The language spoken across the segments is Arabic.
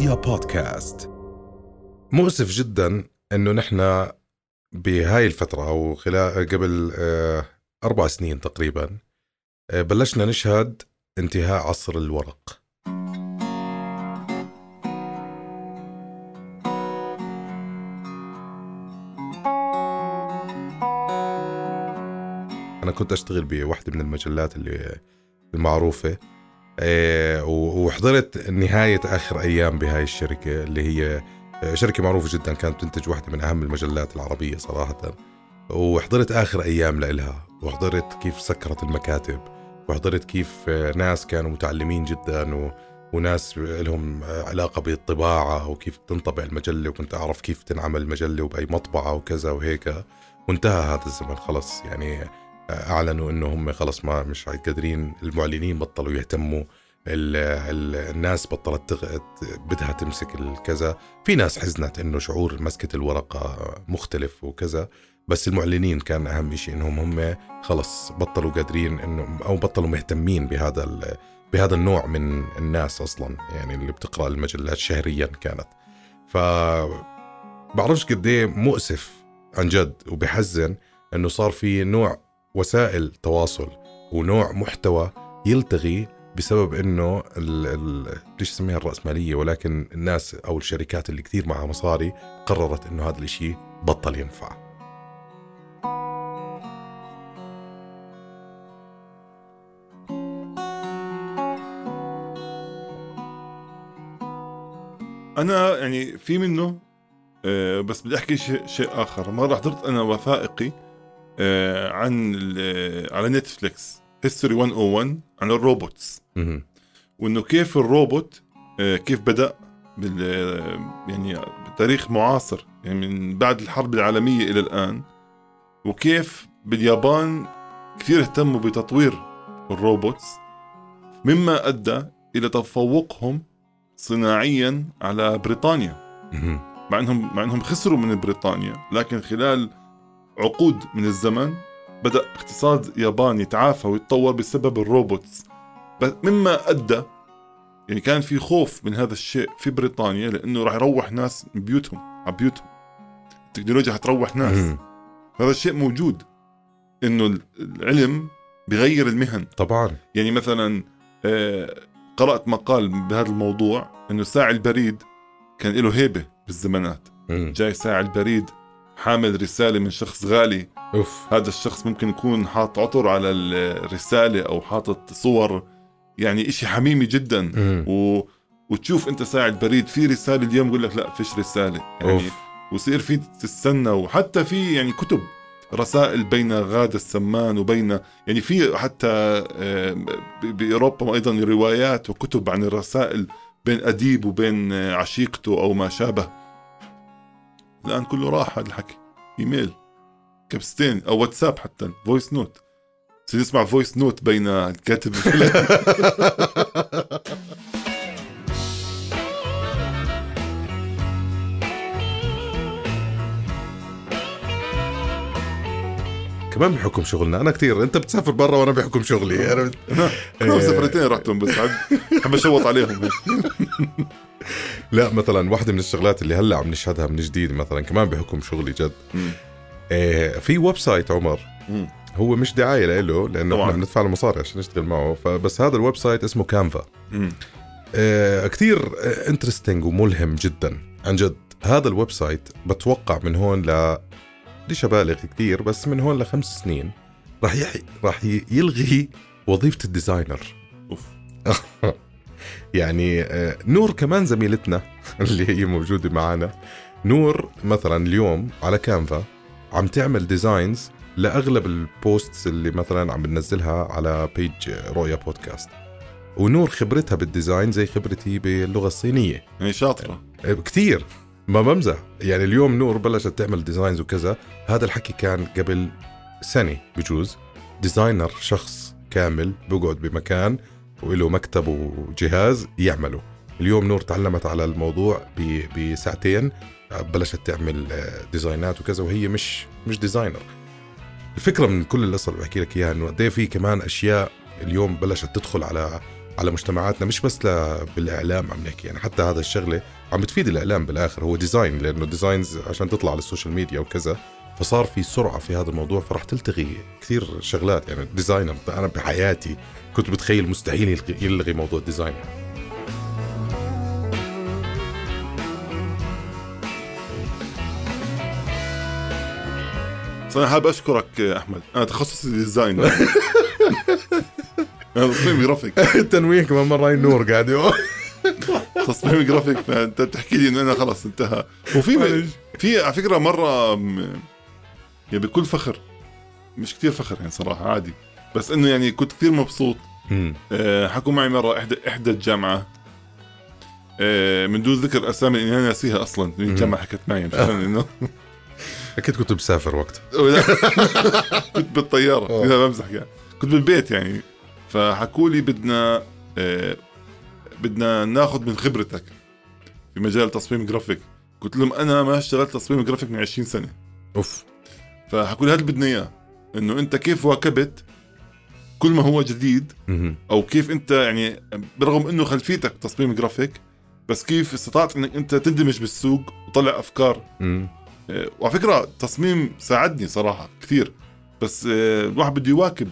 رؤيا بودكاست. مؤسف جدا إنه نحن بهاي الفترة أو خلال قبل آه، أربع سنين تقريبا آه، بلشنا نشهد انتهاء عصر الورق. أنا كنت أشتغل بواحدة من المجلات اللي المعروفة. وحضرت نهاية آخر أيام بهاي الشركة اللي هي آه، شركة معروفة جدا كانت تنتج واحدة من أهم المجلات العربية صراحة. وحضرت آخر أيام لإلها وحضرت كيف سكرت المكاتب وحضرت كيف آه، ناس كانوا متعلمين جدا و... وناس لهم علاقة بالطباعة وكيف تنطبع المجلة وكنت أعرف كيف تنعمل المجلة وبأي مطبعة وكذا وهيك. وانتهى هذا الزمن خلص يعني أعلنوا إنه هم خلص ما مش قادرين المعلنين بطلوا يهتموا ال ال الناس بطلت تغ... بدها تمسك الكذا في ناس حزنت إنه شعور مسكة الورقة مختلف وكذا بس المعلنين كان أهم شيء إنهم هم خلص بطلوا قادرين إنه أو بطلوا مهتمين بهذا. بهذا النوع من الناس أصلا يعني اللي بتقرأ المجلات شهريا كانت ف بعرفش قد إيه مؤسف عن جد وبحزن إنه صار في نوع وسائل تواصل ونوع محتوى يلتغي بسبب إنه بديش اسميها الرأسمالية؟ ولكن الناس أو الشركات اللي كثير معها مصاري قررت إنه هذا الإشي بطل ينفع. أنا يعني في منه آه، بس بدي أحكي شيء, شيء آخر. مرة حضرت أنا وثائقي عن على نتفليكس History 101 عن ال robots. وإنه كيف الروبوت آه، كيف بدأ بال يعني بتاريخ معاصر يعني من بعد الحرب العالمية إلى الآن وكيف باليابان كثير اهتموا بتطوير ال robots مما أدى إلى تفوقهم صناعيا على بريطانيا. مع انهم مع إنهم خسروا من بريطانيا لكن خلال عقود من الزمن بدأ اقتصاد يابان يتعافى ويتطور بسبب الروبوتس. مما أدى يعني كان في خوف من هذا الشيء في بريطانيا لأنه راح يروح ناس من بيوتهم على بيوتهم. التكنولوجيا حتروح ناس. هذا الشيء موجود إنه العلم بغير المهن. طبعا. يعني مثلا آه، قرأت مقال بهذا الموضوع إنه ساعي البريد كان له هيبة بالزمانات. جاي ساعي البريد حامل رسالة من شخص غالي. أوف. هذا الشخص ممكن يكون حاطط عطر على الرسالة أو حاطط صور يعني إشي حميمي جدا. و... وتشوف أنت ساعد بريد في رسالة اليوم يقول لك لا فيش رسالة. يعني أوف. وصير في تستنى وحتى في يعني كتب رسائل بين غادة السمان وبين يعني في حتى آه، بأوروبا أيضا روايات وكتب عن الرسائل بين أديب وبين عشيقته أو ما شابه. الان كله راح هذا الحكي. إيميل كبستين أو واتساب حتى voice note تصير تسمع voice note بين الكاتب كمان بحكم شغلنا. أنا كثير أنت بتسافر برا وأنا بحكم شغلي أنا أنا سفرتين رحتهم بس حب أشوط عليهم. لا مثلا واحدة من الشغلات اللي هلأ عم نشهدها من جديد مثلا كمان بحكم شغلي جد. آه في website عمر. مم. هو مش دعاية له لأنه إحنا بندفع له مصاري عشان نشتغل معه. فبس هذا ال website اسمه Canva آه كثير interesting وملهم جدا عن جد. هذا ال website بتوقع من هون ل ليش أبالغ كثير بس من هون لخمس سنين راح يح... راح يلغي وظيفة ال designer. أوف. يعني آه، نور كمان زميلتنا اللي هي موجودة معنا نور مثلا اليوم على Canva عم تعمل designs لأغلب ال posts اللي مثلا عم بنزلها على page رؤيا بودكاست ونور خبرتها بال design زي خبرتي باللغة الصينية. يعني شاطرة. آه، كثير. ما بمزح. يعني اليوم نور بلشت تعمل designs وكذا. هذا الحكي كان قبل سنة بجوز. designer شخص كامل بيقعد بمكان وله مكتب وجهاز يعمله. اليوم نور تعلمت على الموضوع بساعتين بلشت تعمل ديزاينات وكذا وهي مش مش designer. الفكرة من كل القصة اللي بحكي لك إياها إنه قد إيه في كمان أشياء اليوم بلشت تدخل على على مجتمعاتنا مش بس بالإعلام عم نحكي. يعني حتى هذا الشغلة عم بتفيد الإعلام بالآخر هو design لأنه designs عشان تطلع على ال social media وكذا. فصار في سرعة في هذا الموضوع فرح تلتغي كثير شغلات. يعني designer أنا بحياتي كنت بتخيل مستحيل يلغي, موضوع ال design صراحة حابب أشكرك أحمد. أنا تخصصي design تصميم جرافيك التنويه كمان مرة النور قاعد يقول. تصميم جرافيك فأنت بتحكي لي انه أنا خلص انتهى. وفي في على فكرة مرة يعني بكل فخر. مش كتير فخر يعني صراحة عادي. بس إنه يعني كنت كثير مبسوط. أه حكوا معي مرة إحدى إحدى الجامعة. أه من دون ذكر أسامي لاني أنا ناسيها أصلا. الجامعة حكت معي مشان إنه. أكيد كنت بسافر وقت. كنت بالطيارة. آه. لا بمزح يعني. كنت بالبيت يعني. فحكوا لي بدنا آه بدنا ناخذ من خبرتك في مجال تصميم جرافيك. قلت لهم أنا ما اشتغلت تصميم جرافيك من 20 سنة. أوف. فحكوا لي هذا اللي بدنا اياه إنه أنت كيف واكبت كل ما هو جديد. أو كيف أنت يعني برغم إنه خلفيتك تصميم جرافيك بس كيف استطعت إنك أنت تندمج بالسوق وتطلع أفكار. آه، وعلى فكرة تصميم ساعدني صراحة كثير بس آه، الواحد بده يواكب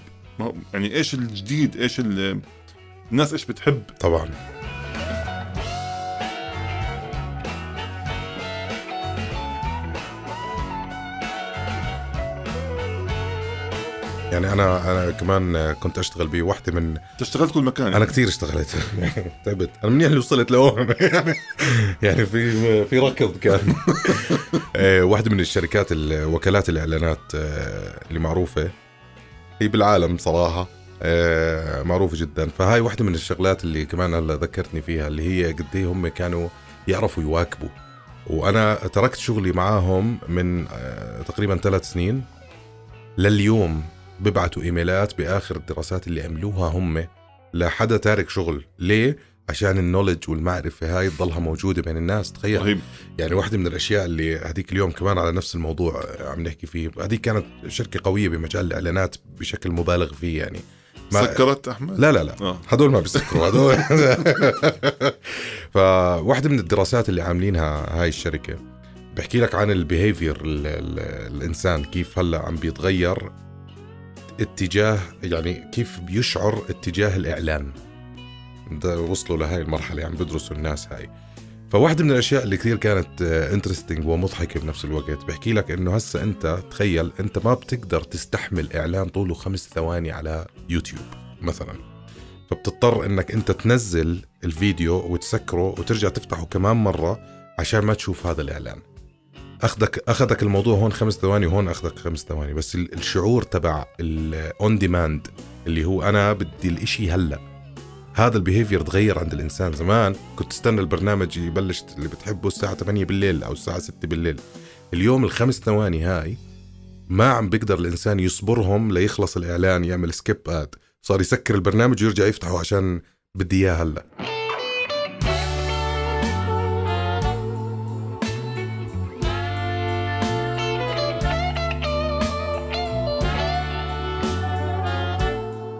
يعني إيش الجديد إيش ال- الناس إيش بتحب طبعا يعني أنا أنا كمان كنت أشتغل بوحدة من اشتغلت كل مكان؟ أنا كثير اشتغلت. تعبت أنا منيح اللي وصلت لهون. يعني يعني في في ركض كان. آه، واحدة من الشركات ال- وكالات الإعلانات آه، اللي معروفة. هي بالعالم صراحة. آه، معروفة جدا. فهاي واحدة من الشغلات اللي كمان هلا ذكرتني فيها اللي هي قد إيه هم كانوا يعرفوا يواكبوا. وأنا تركت شغلي معاهم من تقريبا ثلاث سنين لليوم. ببعتوا إيميلات بآخر الدراسات اللي عملوها هم. لحدا تارك شغل. ليه؟ عشان ال knowledge والمعرفة هاي تضلها موجودة بين الناس تخيل. رهيب. يعني واحدة من الأشياء اللي هذيك اليوم كمان على نفس الموضوع عم نحكي فيه هذيك كانت شركة قوية بمجال الإعلانات بشكل مبالغ فيه يعني. ما- سكرت أحمد؟ لا لا لا. آه. هدول ما بيسكروا هدول. فواحدة من الدراسات اللي عاملينها هاي الشركة بحكي لك عن ال behavior الإنسان كيف هلأ عم بيتغير. اتجاه يعني كيف بيشعر اتجاه الإعلان؟ وصلوا لهاي المرحلة عم بدرسوا الناس هاي. فواحدة من الأشياء اللي كثير كانت interesting ومضحكة بنفس الوقت بحكي لك إنه هسا أنت تخيل أنت ما بتقدر تستحمل إعلان طوله خمس ثواني على يوتيوب مثلا. فبتضطر إنك أنت تنزل الفيديو وتسكره وترجع تفتحه كمان مرة عشان ما تشوف هذا الإعلان. اخذك أخذك الموضوع هون خمس ثواني وهون أخذك خمس ثواني. بس ال- الشعور تبع ال on demand اللي هو أنا بدي الإشي هلأ. هذا ال behavior تغير عند الإنسان. زمان كنت تستنى البرنامج يبلش اللي بتحبه الساعة 8 بالليل أو الساعة 6 بالليل. اليوم الخمس ثواني هاي ما عم بيقدر الإنسان يصبرهم ليخلص الإعلان يعمل skip ad صار يسكر البرنامج ويرجع يفتحه عشان بدي إياه هلأ.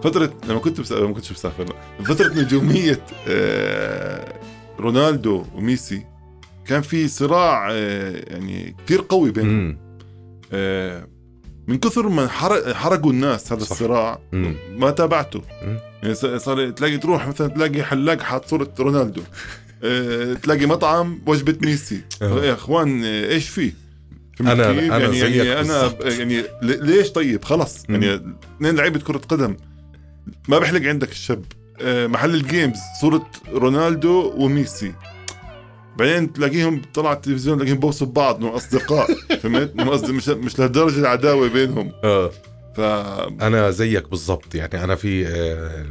فترة لما كنت بس... ما كنتش مسافر. فترة نجومية آه، رونالدو وميسي كان في صراع آه، يعني كثير قوي بينهم آه، من كثر ما حرق حرقوا الناس هذا صح. الصراع ما تابعته مم. يعني صار- تلاقي تروح مثلا تلاقي حلاق حاط صورة رونالدو تلاقي مطعم وجبة ميسي. يا إخوان إيش في فهمت أنا- كيف؟ أنا يعني يعني أنا. يعني ليش طيب خلص. يعني اثنين لعيبة كرة قدم ما بحلق عندك الشاب. آه، محل ال games صورة رونالدو وميسي. بعدين تلاقيهم طلع التلفزيون تلاقيهم بوسوا ببعض انه أصدقاء. فهمت؟ قصدي مش مش لهالدرجة العداوة بينهم. آه. ف أنا زيك بالضبط. يعني أنا في آه،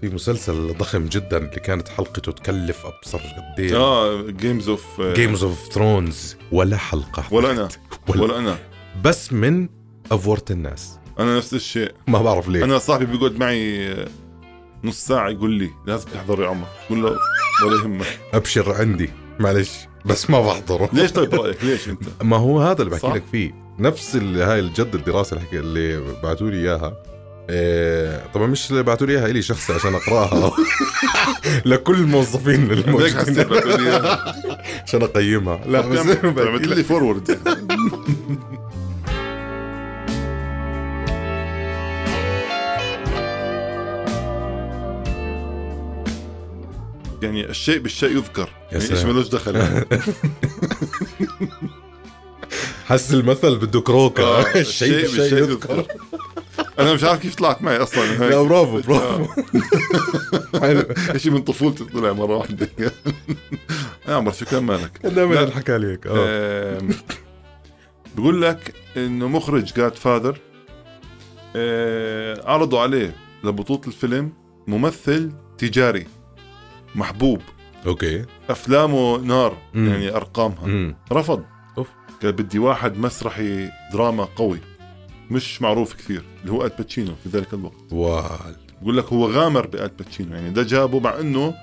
في مسلسل ضخم جدا اللي كانت حلقته تكلف أبصر قد إيه. آه Game of Game of ثرونز ولا حلقة. ولا أنا. ولا ولا أنا. بس من افورت الناس. أنا نفس الشيء. ما بعرف ليه. أنا صاحبي بيقعد معي نص ساعة يقول لي لازم تحضر يا عمر. بقول له ولا يهمك. أبشر عندي معلش بس ما بحضره. ليش طيب برايك ليش أنت؟ ما هو هذا اللي بحكي. لك فيه. نفس هاي الجد الدراسة اللي, اللي بعثوا لي إياها. إيه طبعا مش بعتوا لي إياها إلي شخصي عشان أقرأها. لكل الموظفين الموجودين. عشان أقيمها. لا بس عملت لي فورورد يعني الشيء بالشيء يذكر. يعني إيش. ملوش دخل يعني. حس المثل بده كروكا. آه، الشيء بالشيء يذكر. أنا مش عارف كيف طلعت معي أصلا. لا هيك. برافو برافو. حلو. شيء من طفولتي طلع مرة واحدة. يا عمر شو كان مالك؟ دائما لا. نحكى عليك آه. بقول لك إنه مخرج جاد فاذر عرضوا عليه لبطولة الفيلم ممثل تجاري. محبوب. أوكي. أفلامه نار مم. يعني أرقامها. امم رفض. أوف. قال بدي واحد مسرحي دراما قوي. مش معروف كثير اللي هو آل باتشينو في ذلك الوقت. وال بقول لك هو غامر بآل باتشينو يعني ده جابه مع إنه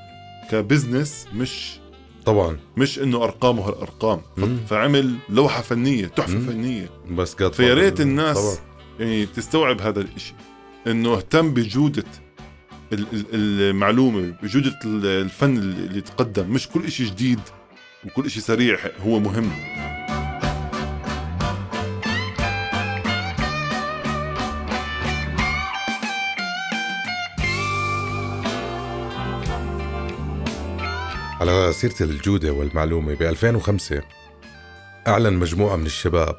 ك business مش طبعا. مش إنه أرقامه هالأرقام. مم. فعمل لوحة فنية تحفة مم. فنية. بس قد فيا ريت الناس طبعا. يعني تستوعب هذا الإشي إنه اهتم بجودة ال- ال- المعلومة بجودة ال- الفن اللي تقدم مش كل إشي جديد وكل إشي سريع هو مهم. على سيرة الجودة والمعلومة ب 2005 أعلن مجموعة من الشباب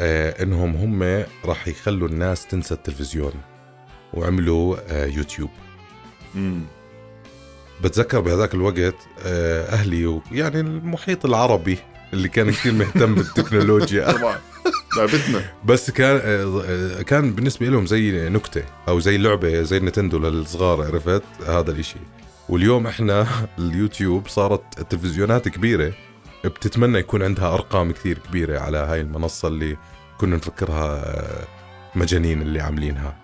آه إنهم هم راح يخلوا الناس تنسى التلفزيون. وعملوا آه يوتيوب. مم. بتذكر بهذاك الوقت آه أهلي ويعني المحيط العربي اللي كان كثير مهتم بالتكنولوجيا. طبعا. لعبتنا بس كان آه، كان بالنسبة لهم زي نكتة أو زي لعبة زي نتندو للصغار عرفت؟ هذا الإشي. واليوم إحنا اليوتيوب صارت تلفزيونات كبيرة بتتمنى يكون عندها أرقام كثير كبيرة على هاي المنصة اللي كنا نفكرها مجانين اللي عاملينها.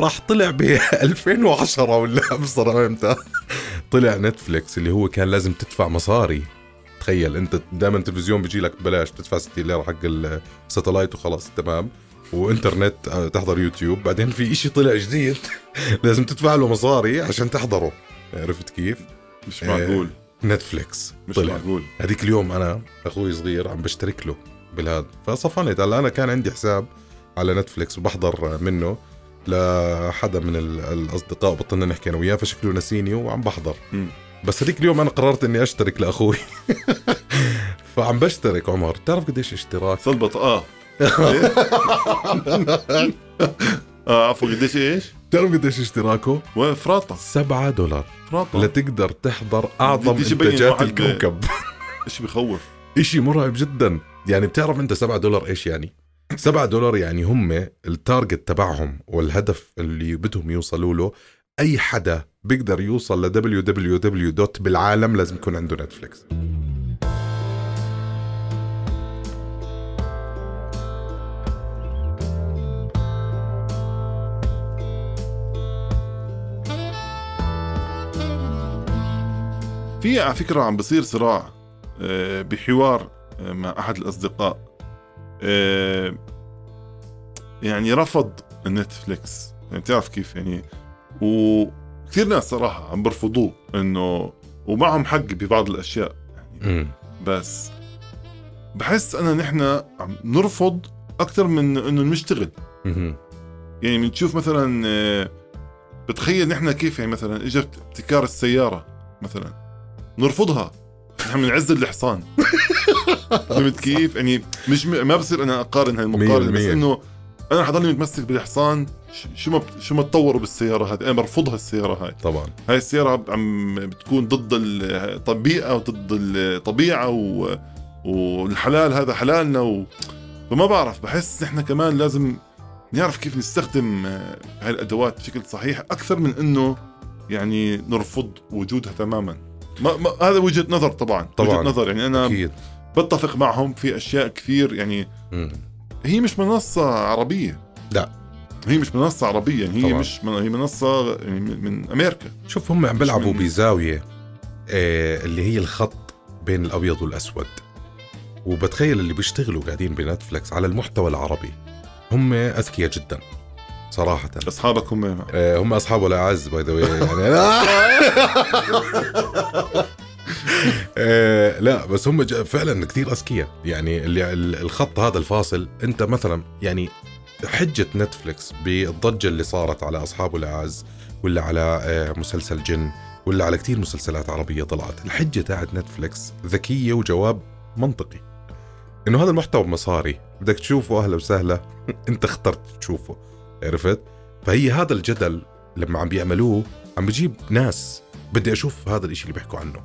راح طلع ب 2010 ولا أبصر إمتى طلع نتفليكس اللي هو كان لازم تدفع مصاري. تخيل أنت دائما تلفزيون بيجي لك ببلاش بتدفع 60 ليرة حق ال satellite وخلاص تمام. وإنترنت آه، تحضر يوتيوب. بعدين في إشي طلع جديد. لازم تدفع له مصاري عشان تحضره. عرفت كيف؟ مش آه، معقول نتفليكس مش طلع. معقول. هذيك اليوم أنا أخوي صغير عم بشترك له بالهذا. فصفنت. هلا أنا كان عندي حساب على نتفليكس وبحضر منه. لحدا من ال- الأصدقاء بطلنا نحكي أنا وياه فشكله نسيني وعم بحضر. مم. بس هذيك اليوم أنا قررت إني أشترك لأخوي. فعم بشترك عمر. بتعرف قديش اشتراك؟ صلبط آه. إيه؟ آه عفوا قديش إيش؟ بتعرف قديش اشتراكه؟ وفراطة 7 دولار. فراطة. لتقدر تحضر أعظم إنتاجات الكوكب. إيش بخوف؟ إشي مرعب جدا. يعني بتعرف أنت 7 دولار إيش يعني؟ 7 دولار يعني هم ال target تبعهم والهدف اللي بدهم يوصلوا له. أي حدا بيقدر يوصل ل www dot بالعالم لازم يكون عنده نتفليكس في على فكرة عم بصير صراع آه، بحوار آه، مع أحد الأصدقاء. آه، يعني رفض النتفليكس يعني بتعرف كيف يعني؟ وكثير ناس صراحة عم برفضوه إنه ومعهم حق ببعض الأشياء. يعني بس بحس أنا نحن عم نرفض أكثر من إنه نشتغل. يعني بنشوف مثلا آه، بتخيل نحن كيف يعني مثلا إجت ابتكار السيارة مثلا نرفضها. نحن بنعز الحصان فهمت كيف؟ يعني مش م... ما بصير أنا أقارن هاي المقارنة مية بس. إنه أنا حضرني متمسك بالحصان شو ما شو ما تطوروا بالسيارة هذه أنا برفضها السيارة هاي. طبعا. هاي السيارة عم بتكون ضد الطبيعه وضد الطبيعه و... والحلال هذا حلالنا و... فما بعرف بحس نحن كمان لازم نعرف كيف نستخدم آه، هاي الأدوات بشكل صحيح أكثر من إنه يعني نرفض وجودها تماما. ما ما هذا وجهة نظر طبعا طبعاً. وجهه نظر يعني أنا أكيد بتفق معهم في أشياء كثير يعني مم. هي مش منصة عربية لا. هي مش منصة عربية يعني هي طبعاً. مش من... هي منصة يعني من من أمريكا شوف هم عم بيلعبوا بزاوية آه اللي هي الخط بين الأبيض والأسود وبتخيل اللي بيشتغلوا قاعدين بنتفلكس على المحتوى العربي هم أذكياء جدا صراحة. اصحابك هم؟ آه، هم اصحابه الاعز by the يعني آه، لا بس هم فعلا كثير أذكياء. يعني اللي ال- الخط هذا الفاصل أنت مثلا يعني حجة نتفلكس بالضجة اللي صارت على اصحابه الاعز ولا على آه، مسلسل جن ولا على كثير مسلسلات عربية طلعت. الحجة تاعت نتفلكس ذكية وجواب منطقي. إنه هذا المحتوى مصاري بدك تشوفه أهلا وسهلا. أنت اخترت تشوفه. عرفت؟ فهي هذا الجدل لما عم بيعملوه عم بجيب ناس. بدي أشوف هذا الإشي اللي بيحكوا عنه.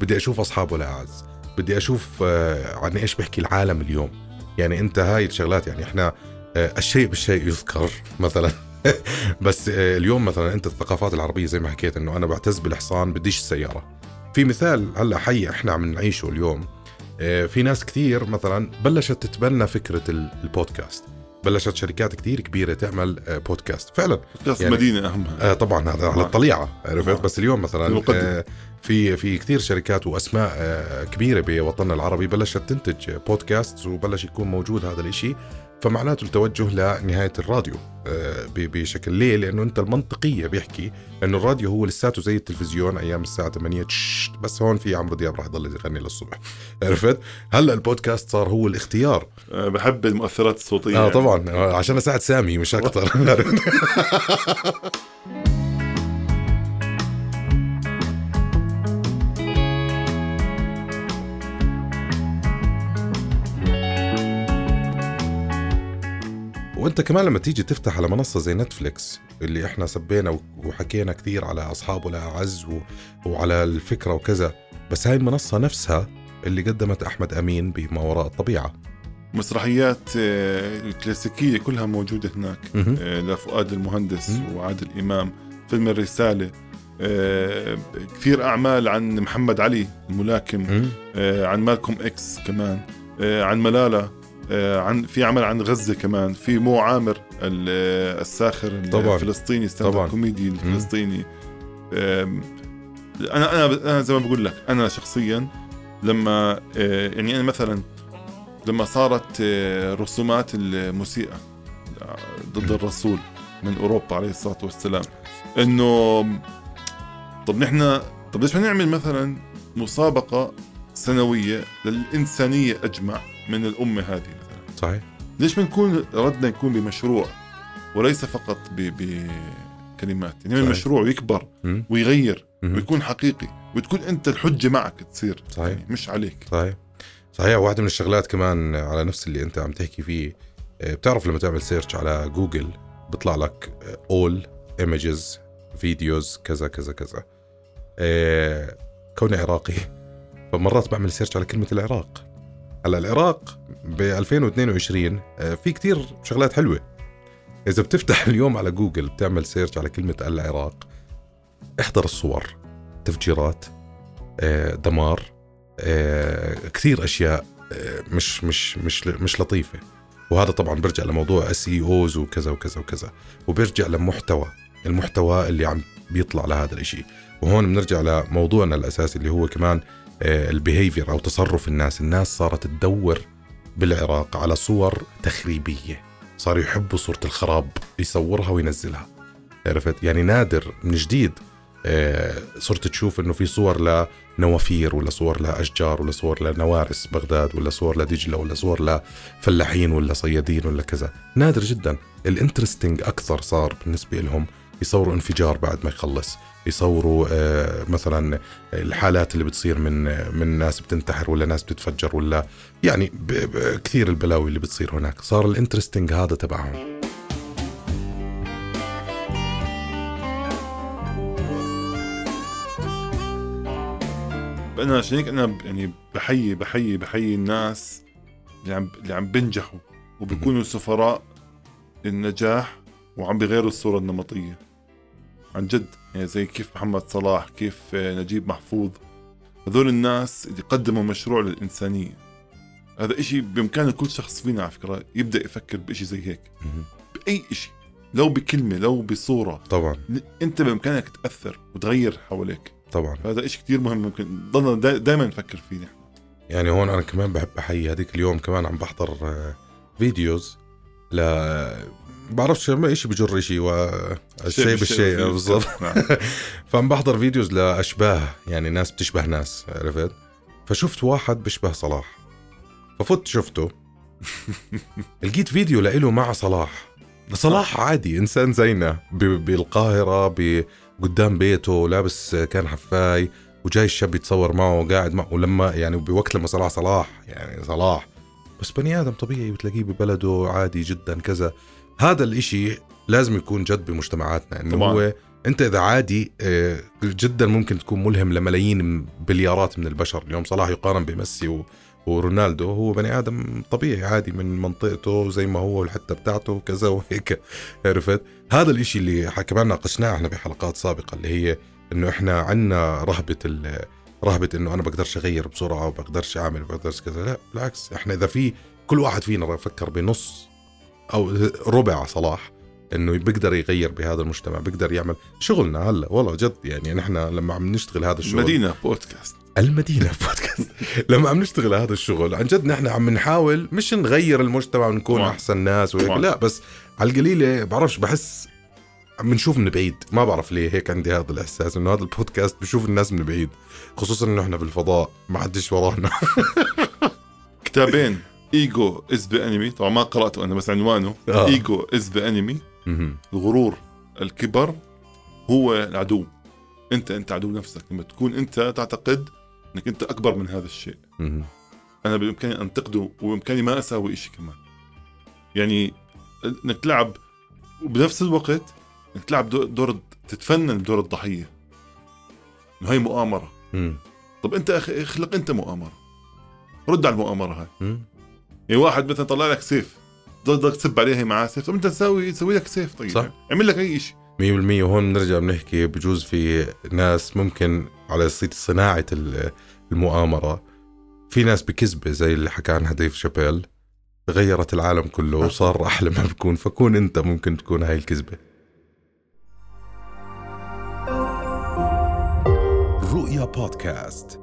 بدي أشوف أصحابه الاعز بدي أشوف آه، عن إيش بيحكي العالم اليوم. يعني أنت هاي الشغلات يعني إحنا آه، الشيء بالشيء يذكر مثلا. بس آه، اليوم مثلا أنت الثقافات العربية زي ما حكيت إنه أنا بعتز بالحصان بديش السيارة. في مثال هلأ حي إحنا عم نعيشه اليوم في ناس كثير مثلا بلشت تتبنى فكرة ال- البودكاست. بلشت شركات كثير كبيرة تعمل آه، بودكاست فعلا كاس يعني- المدينة اهمها آه طبعا هذا على آه. الطليعة عرفت آه. بس اليوم مثلا. آه في في كثير شركات وأسماء آه كبيرة بوطننا العربي بلشت تنتج بودكاست وبلش يكون موجود هذا الإشي فمعناته التوجه لنهاية الراديو آه بشكل ليه؟ لأنه أنت المنطقية بيحكي أنه الراديو هو لساته زي التلفزيون أيام الساعة 8 تشت، بس هون في عمرو دياب راح يضل يغني للصبح عرفت؟ هلأ البودكاست صار هو الاختيار أه بحب المؤثرات الصوتية آه. طبعا آه، عشان أساعد سامي مش أكثر وانت كمان لما تيجي تفتح على منصة زي نتفليكس اللي إحنا سبينا وحكينا كثير على أصحابه الاعز و... وعلى الفكرة وكذا بس هاي المنصة نفسها اللي قدمت أحمد أمين بما وراء الطبيعة مسرحيات آه، الكلاسيكيه كلها موجودة هناك. آه، لفؤاد المهندس. وعادل إمام فيلم الرسالة آه، كثير أعمال عن محمد علي الملاكم. آه، عن مالكوم إكس كمان آه، عن ملالة آه، عن في عمل عن غزة كمان في مو عامر آه، الساخر طبعاً. الفلسطيني stand. up comedy الفلسطيني أنا أنا أنا زي ما بقول لك أنا شخصيا لما آه، يعني أنا مثلا لما صارت آه، رسومات المسيئة ضد. الرسول من أوروبا عليه الصلاة والسلام إنه طب نحن طب ليش ما نعمل مثلا مسابقة سنوية للإنسانية أجمع من الأمة هذه صحيح ليش ما نكون ردنا يكون بمشروع وليس فقط بكلمات يعني صحيح. مشروع يكبر مم. ويغير مهم. ويكون حقيقي وتكون أنت الحجة معك تصير صحيح. يعني مش عليك صحيح صحيح واحدة من الشغلات كمان على نفس اللي أنت عم تحكي فيه آه، بتعرف لما تعمل سيرش على جوجل بيطلع لك all images videos كذا كذا كذا آه، كوني عراقي فمرات بعمل search على كلمة العراق هلا العراق ب 2022 آه، في كتير شغلات حلوة. إذا بتفتح اليوم على جوجل بتعمل search على كلمة العراق أكثر الصور تفجيرات آه، دمار آه، كثير أشياء مش مش مش مش لطيفة. وهذا طبعا بيرجع لموضوع SEOs وكذا وكذا وكذا وبيرجع لمحتوى المحتوى اللي عم بيطلع لهذا الإشي. وهون بنرجع لموضوعنا الأساسي اللي هو كمان ال behavior أو تصرف الناس. الناس صارت تدور بالعراق على صور تخريبية. صاروا يحبوا صورة الخراب يصورها وينزلها. عرفت؟ يعني نادر من جديد آه، صرت تشوف إنه في صور لنوافير ولا صور لأشجار ولا صور لنوارس بغداد ولا صور لدجلة ولا صور لفلاحين ولا صيادين ولا كذا. نادر جدا. ال interesting أكثر صار بالنسبة لهم يصوروا انفجار بعد ما يخلص. يصوروا آه، مثلا الحالات اللي بتصير من من ناس بتنتحر ولا ناس بتتفجر ولا يعني كثير البلاوي اللي بتصير هناك. صار ال interesting هذا تبعهم. أنا عشان هيك أنا يعني بحيي بحيي بحيي الناس اللي عم اللي عم بينجحوا وبيكونوا سفراء النجاح وعم بيغيروا الصورة النمطية. عن جد. يعني زي كيف محمد صلاح كيف آه، نجيب محفوظ. هذول الناس اللي قدموا مشروع للإنسانية. هذا إشي بإمكان كل شخص فينا على فكرة يبدأ يفكر بإشي زي هيك. بأي إشي. لو بكلمة لو بصورة. طبعا. أنت بإمكانك تأثر وتغير حواليك. طبعا. فهذا إشي كتير مهم ممكن ضلنا دائما نفكر فيه نحن. يعني هون أنا كمان بحب أحيي هذيك اليوم كمان عم بحضر آه، videos. لا بعرفش ما شيء بجر شيء والشيء بالشيء. بالضبط. فعم بحضر videos لأشباه يعني ناس بتشبه ناس عرفت؟ فشفت واحد بيشبه صلاح. ففت شفته. لقيت فيديو لإله مع صلاح. صلاح عادي إنسان زينا بالقاهرة قدام بيته لابس كان حفاي وجاي الشاب يتصور معه وقاعد معه ولما يعني بوقت لما صلاح صلاح يعني صلاح. بس بني آدم طبيعي بتلاقيه ببلده عادي جدا. كذا هذا الإشي لازم يكون جد بمجتمعاتنا إنه طبعاً. هو أنت إذا عادي آه، جدا ممكن تكون ملهم لملايين بليارات من البشر. اليوم صلاح يقارن بميسي و ورونالدو هو بني آدم طبيعي عادي من منطقته زي ما هو الحته بتاعته وكذا وهيك. عرفت؟ هذا الإشي اللي كمان ناقشناه إحنا بحلقات سابقة اللي هي إنه إحنا عنا رهبة ال رهبة إنه أنا بقدرش أغير بسرعة وبقدرش أعمل وبقدرش كذا لا بالعكس إحنا إذا في كل واحد فينا فكر بنص أو ربع صلاح إنه بيقدر يغير بهذا المجتمع بيقدر يعمل شغلنا هلأ والله جد يعني نحن لما عم نشتغل هذا الشغل مدينه بودكاست المدينة بودكاست لما عم نشتغل هذا الشغل عن جد نحن عم نحاول مش نغير المجتمع ونكون. أحسن ناس وهيك. لا بس على القليلة بعرفش بحس عم نشوف من بعيد. ما بعرف ليه هيك عندي هذا الإحساس إنه هذا البودكاست بشوف الناس من بعيد خصوصا إنه إحنا بالفضاء ما حدش ورانا. كتابين Ego is the enemy طبعا ما قرأته أنا بس عنوانه. آه. Ego is the enemy. الغرور الكبر هو العدو. أنت أنت عدو نفسك. لما تكون أنت تعتقد إنك أنت أكبر من هذا الشيء. أنا بإمكاني انتقده وبإمكاني ما أساوي شيء كمان. يعني إنك تلعب وبنفس الوقت إنك تلعب دور, تتفنن بدور الضحية. إنه هي مؤامرة. مم. طب أنت أخ- اخلق أنت مؤامرة. رد على المؤامرة هاي. مم. يعني واحد مثلا طلع لك سيف. ضلك تسب عليه هي معاه سيف. طب أنت تسوي تسوي لك سيف طيب. صح. اعمل لك أي شيء. مية بالمية. وهون بنرجع بنحكي بجوز في ناس ممكن على صيت صناعة ال- المؤامرة. في ناس بكذبة زي اللي حكى عنها ديف شابيل. غيرت العالم كله وصار أحلى ما بكون. فكون أنت ممكن تكون هاي الكذبة. رؤيا بودكاست